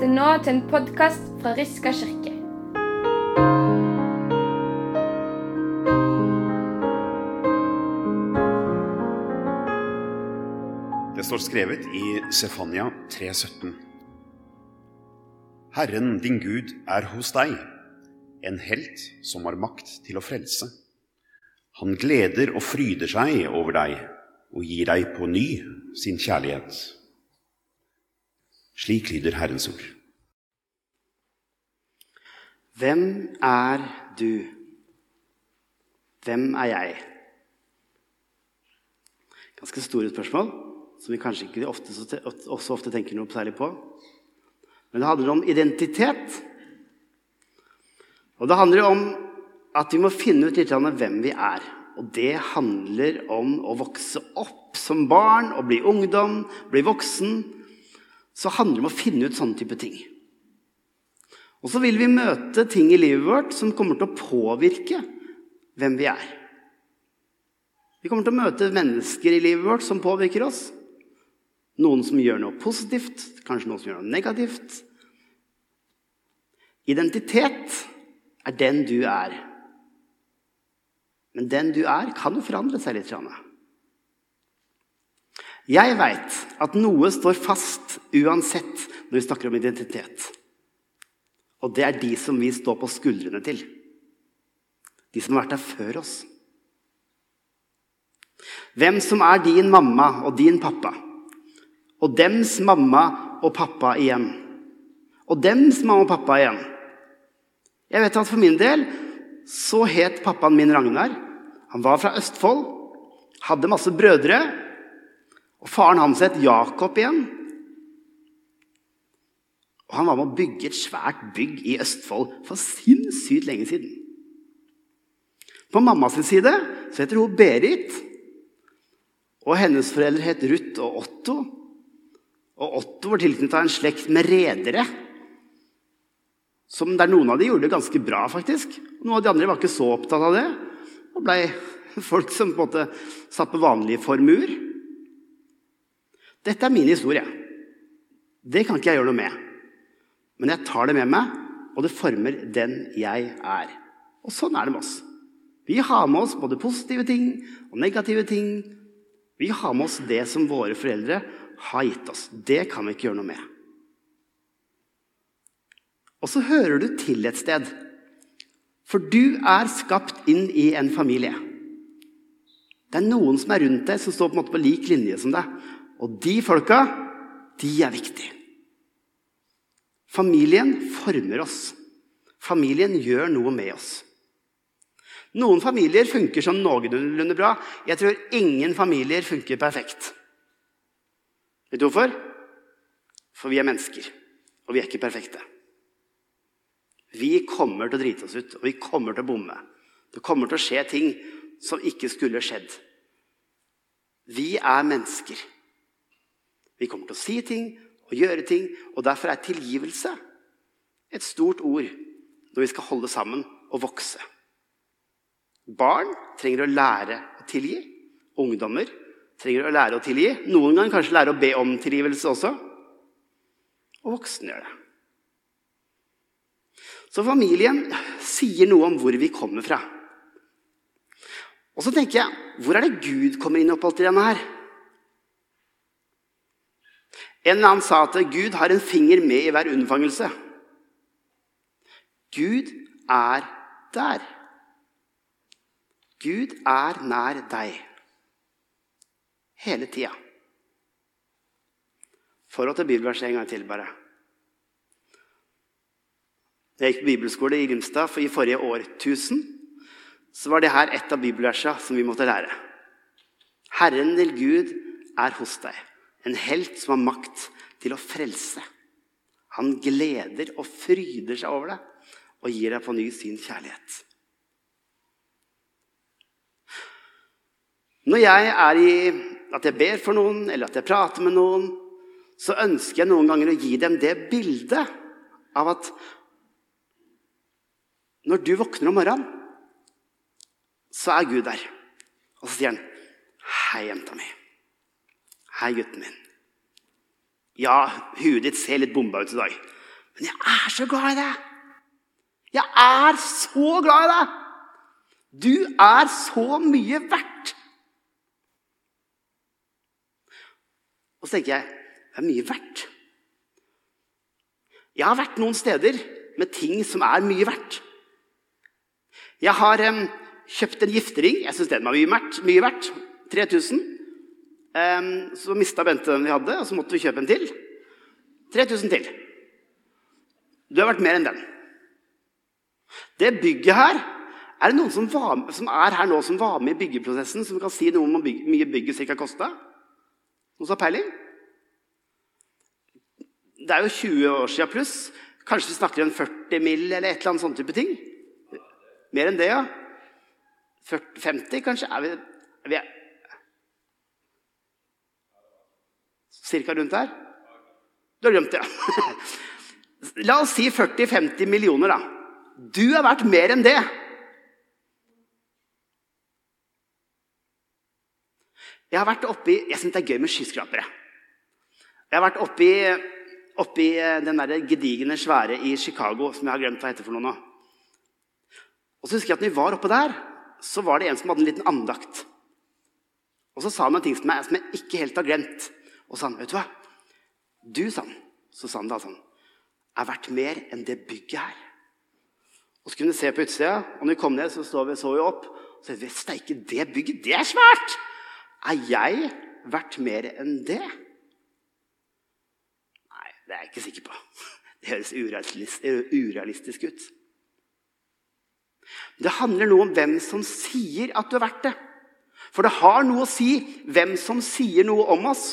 lytter nå til en podkast fra Riska kirke. Det står skrevet i Sefania 3,17. Herren din Gud er hos deg, en helt som har makt til å frelse. Han gleder og fryder seg over deg og gir deg på ny sin kjærlighet. Slik lyder Herrens ord. Hvem er du? Hvem er jeg? Ganske store spørsmål som vi kanskje ikke ofte, også ofte tenker noe særlig på. Men det handler om identitet. Og det handler om at vi må finne ut litt av hvem vi er. Og det handler om å vokse opp som barn og bli ungdom, bli voksen. Så handler det om å finne ut sånne type ting. Og så vil vi møte ting i livet vårt som kommer til å påvirke hvem vi er. Vi kommer til å møte mennesker i livet vårt som påvirker oss. Noen som gjør noe positivt, kanskje noen som gjør noe negativt. Identitet er den du er. Men den du er, kan jo forandre seg litt. Jeg veit at noe står fast uansett når vi snakker om identitet. Og det er de som vi står på skuldrene til. De som har vært der før oss. Hvem som er din mamma og din pappa. Og dems mamma og pappa igjen. Og dems mamma og pappa igjen. Jeg vet at For min del så het pappaen min Ragnar. Han var fra Østfold, hadde masse brødre. Og faren hans het Jakob igjen. Og han var med å bygge et svært bygg i Østfold for sinnssykt lenge siden. På mammas side så heter hun Berit. Og hennes foreldre het Ruth og Otto. Og Otto var tilknyttet en slekt med redere som der noen av de gjorde det ganske bra, faktisk. Og Noen av de andre var ikke så opptatt av det. Og blei folk som på en måte satt på vanlige formuer. Dette er min historie. Det kan ikke jeg gjøre noe med. Men jeg tar det med meg, og det former den jeg er. Og sånn er det med oss. Vi har med oss både positive ting og negative ting. Vi har med oss det som våre foreldre har gitt oss. Det kan vi ikke gjøre noe med. Og så hører du til et sted. For du er skapt inn i en familie. Det er noen som er rundt deg, som står på, en måte på lik linje som deg. Og de folka, de er viktige. Familien former oss. Familien gjør noe med oss. Noen familier funker sånn noenlunde bra. Jeg tror ingen familier funker perfekt. Vet du hvorfor? For vi er mennesker, og vi er ikke perfekte. Vi kommer til å drite oss ut, og vi kommer til å bomme. Det kommer til å skje ting som ikke skulle skjedd. Vi er mennesker. Vi kommer til å si ting og gjøre ting, og derfor er tilgivelse et stort ord når vi skal holde sammen og vokse. Barn trenger å lære å tilgi. Ungdommer trenger å lære å tilgi. Noen ganger kanskje lære å be om tilgivelse også. Og voksne gjør det. Så familien sier noe om hvor vi kommer fra. Og så tenker jeg hvor er det Gud kommer inn opp alt i denne her? En eller annen sa at Gud har en finger med i hver unnfangelse. Gud er der. Gud er nær deg. Hele tida. Forhold til bibelverset en gang til, bare. Jeg gikk på bibelskole i Grimstad for i forrige årtusen. Så var det her et av bibelversene som vi måtte lære. Herren til Gud er hos deg, en helt som har makt til å frelse. Han gleder og fryder seg over deg og gir deg på ny sin kjærlighet. Når jeg er i at jeg ber for noen, eller at jeg prater med noen, så ønsker jeg noen ganger å gi dem det bildet av at når du våkner om morgenen, så er Gud der. Og så sier han, 'Hei, jenta mi. Hei, gutten min.' Ja, huet ditt ser litt bomba ut i dag. Men jeg er så glad i deg. Jeg er så glad i deg. Du er så mye verdt. Og så tenker jeg det er mye verdt. Jeg har vært noen steder med ting som er mye verdt. Jeg har um, kjøpt en giftering. Jeg syns den var mye verdt. Mye verdt. 3000. Um, så mista Bente den vi hadde, og så måtte vi kjøpe en til. 3000 til. Du har vært mer enn den. Det bygget her Er det noen som, var, som, er her nå som var med i byggeprosessen, som kan si noe om hvor mye bygget ca. kosta? Noen som har peiling? Det er jo 20 år siden pluss. Kanskje vi snakker om 40 mill. eller et eller annet sånn type ting? Mer enn det, ja. 40, 50, kanskje? Er vi, er vi Cirka rundt der? Du har glemt det, ja. La oss si 40-50 millioner, da. Du er verdt mer enn det. Jeg har vært oppi Jeg syns det er gøy med skyskrapere. Jeg har vært oppi, oppi den der gedigne svære i Chicago som jeg har glemt hva heter for noe nå. Og så husker jeg at når vi var oppe der, så var det en som hadde en liten andakt. Og så sa han en ting som jeg, som jeg ikke helt har glemt. Og sa han, 'Vet du hva? Du, sa han, så sa han da sånn, er verdt mer enn det bygget her.' Og så kunne vi se på utsida, og når vi kom ned, så så vi, så vi opp. Og så vi, Steike, det bygget, det er svært! Er jeg verdt mer enn det? Nei, det er jeg ikke sikker på. Det høres urealistisk, urealistisk ut. Det handler noe om hvem som sier at du er verdt det. For det har noe å si hvem som sier noe om oss.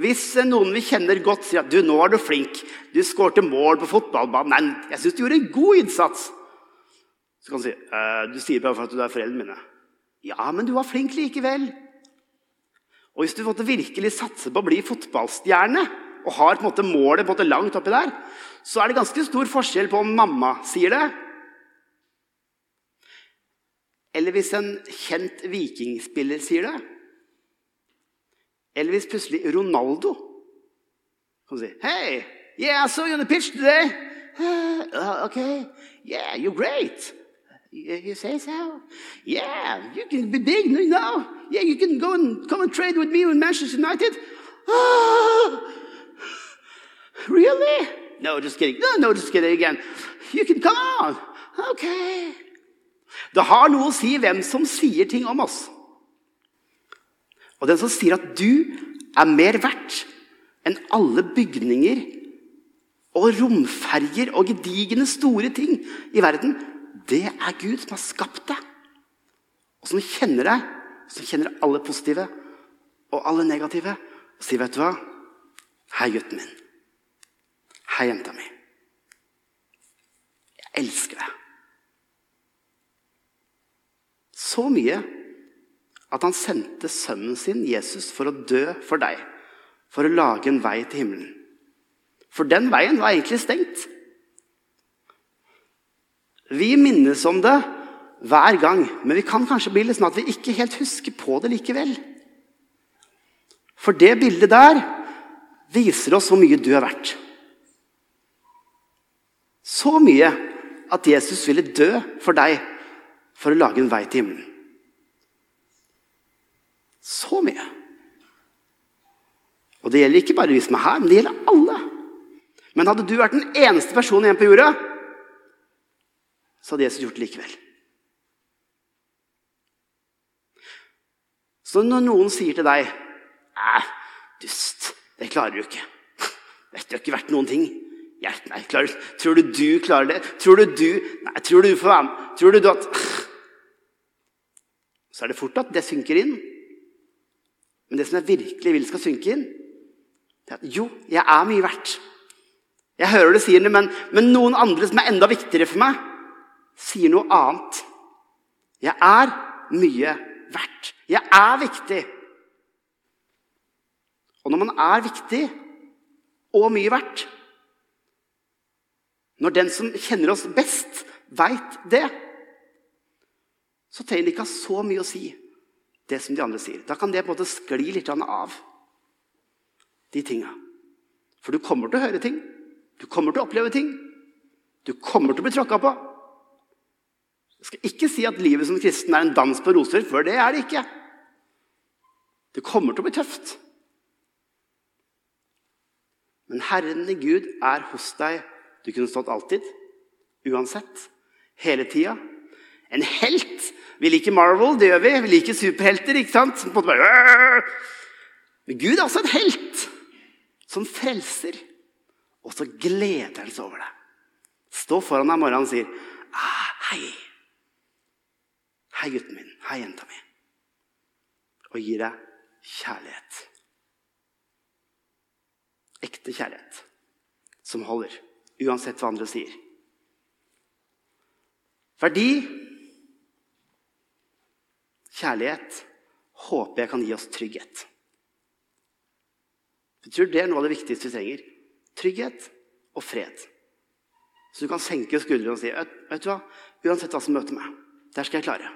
Hvis noen vi kjenner godt, sier at du, nå er du flink, du skårte mål på fotballbanen Nei, jeg syns du gjorde en god innsats. Så kan du si «Eh, du sier bare for at du er foreldrene mine. Ja, men du var flink likevel. Og hvis du måtte virkelig satse på å bli fotballstjerne og har på en måte målet på en måte langt oppi der, så er det ganske stor forskjell på om mamma sier det, eller hvis en kjent vikingspiller sier det. Eller hvis plutselig Ronaldo kan si Hey, yeah, I saw you on the pitch today. Uh, okay, yeah, you're great. You, say so? Yeah, you can be big know. Yeah, you can go and come and trade with me in Manchester United. Oh, really? No, just kidding. No, no, just kidding again. You can come on. Okay. Det har noe å si hvem som sier ting om oss. Og den som sier at du er mer verdt enn alle bygninger og romferger og gedigne store ting i verden, det er Gud som har skapt deg. Og som kjenner deg, som kjenner alle positive og alle negative. Og sier, 'Vet du hva? Hei, gutten min. Hei, jenta mi. Jeg elsker deg.' Så mye at han sendte sønnen sin, Jesus, for å dø for deg. For å lage en vei til himmelen. For den veien var egentlig stengt. Vi minnes om det hver gang, men vi kan kanskje bli litt sånn at vi ikke helt husker på det likevel. For det bildet der viser oss hvor mye du er verdt. Så mye at Jesus ville dø for deg for å lage en vei til himmelen. Så mye. Og det gjelder ikke bare vi som er her, men det gjelder alle. Men hadde du vært den eneste personen igjen på jorda, så hadde Jesus gjort det likevel. Så når noen sier til deg Æ, dust, det klarer du ikke. Det har ikke vært noen ting. Hjert, nei, Klarer, tror du du klarer det? Tror du du Nei, tror du får være med? Tror du du at Så er det fort at det synker inn. Men det som jeg virkelig vil skal synke inn, det er at jo, jeg er mye verdt. Jeg hører det sier det, men, men noen andre som er enda viktigere for meg, sier noe annet. Jeg er mye verdt. Jeg er viktig. Og når man er viktig og mye verdt Når den som kjenner oss best, veit det, så trenger det ikke ha så mye å si, det som de andre sier. Da kan det på en måte skli litt av, de tinga. For du kommer til å høre ting. Du kommer til å oppleve ting. Du kommer til å bli tråkka på. Jeg skal ikke si at livet som kristen er en dans på roser, for det er det ikke. Det kommer til å bli tøft. Men Herren i Gud er hos deg. Du kunne stått alltid, uansett, hele tida. En helt! Vi liker Marvel, det gjør vi. Vi liker superhelter. ikke sant? Men Gud er også en helt som frelser. Og så gleder han seg over det. Stå foran deg om morgenen og sier ah, 'Hei. Hei, gutten min. Hei, jenta mi.' Og gir deg kjærlighet. Ekte kjærlighet som holder, uansett hva andre sier. Verdi, kjærlighet, håper jeg kan gi oss trygghet. Jeg tror det er noe av det viktigste vi trenger. Trygghet og fred. Så du kan senke skuldrene og si vet du hva, uansett hva som møter meg, der skal jeg klare.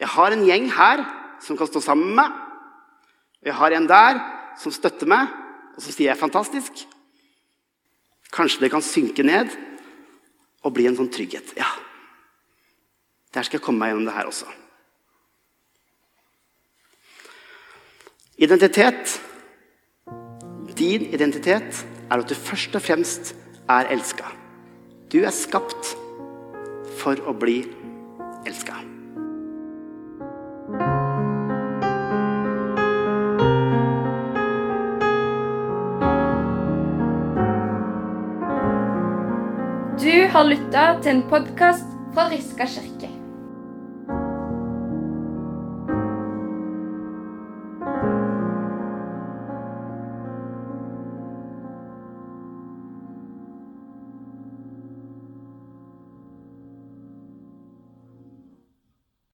Jeg har en gjeng her som kan stå sammen med meg. Jeg har en der som støtter meg, og så sier jeg 'fantastisk'. Kanskje det kan synke ned og bli en sånn trygghet. Ja, der skal jeg komme meg gjennom det her også. Identitet Din identitet er at du først og fremst er elska. Du er skapt for å bli elska. Du har lytta til en podkast fra Riska kirke.